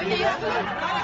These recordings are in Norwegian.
Hadi yapın. Hadi.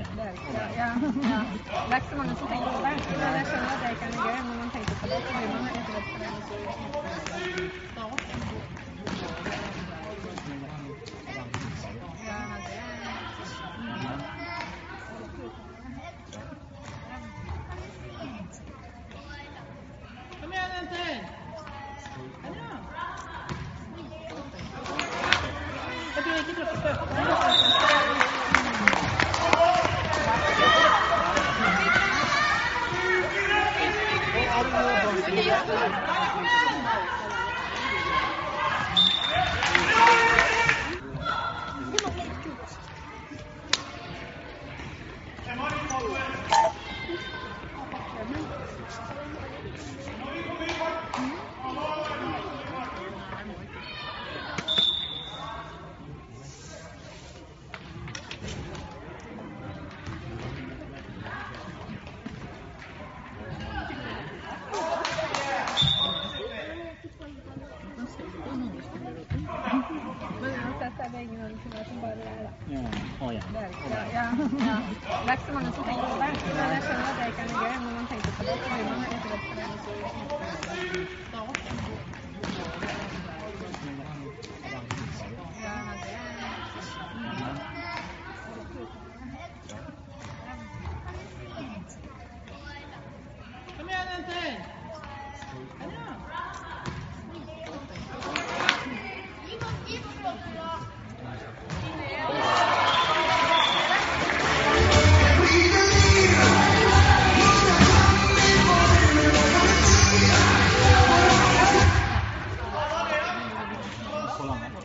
Det er. Ja, ja. Det er tenker på det. Men jeg skjønner at det ikke man tenker på det, Good morning, Men uansett er det ingen andre er ikke. Så mange som tenker på det. Men jeg skjønner at det ikke er noe gøy. Når man tenker på det, så man det.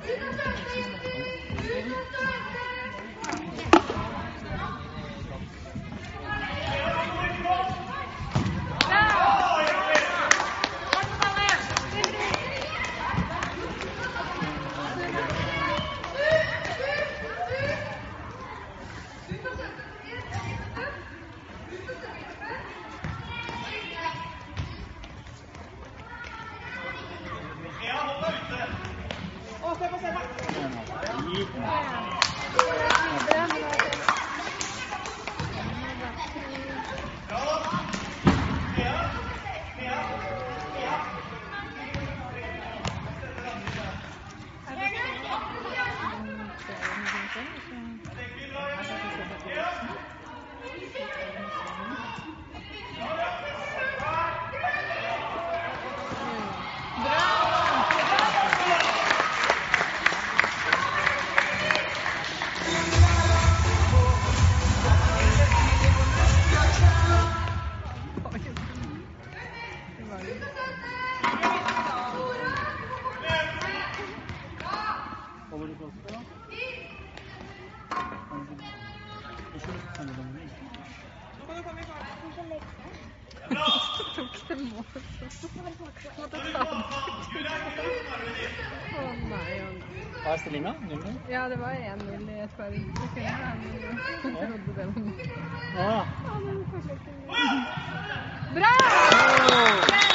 Thank you. Som det tok det mål. Måtte ta. Å nei, å nei. Hva er stillinga? Ja, det var 1-0 i et par sekunder, men jeg trodde det var Bra!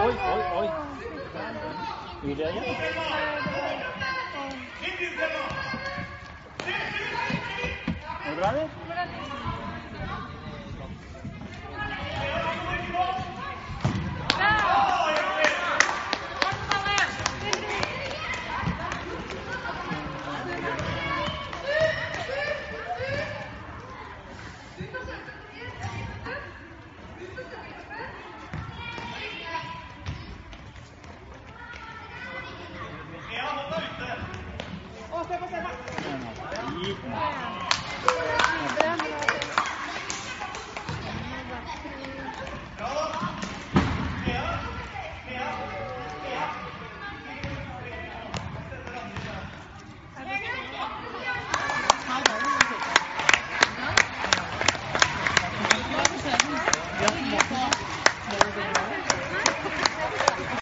Oy, oy, oy. İleriye. Ebrahim.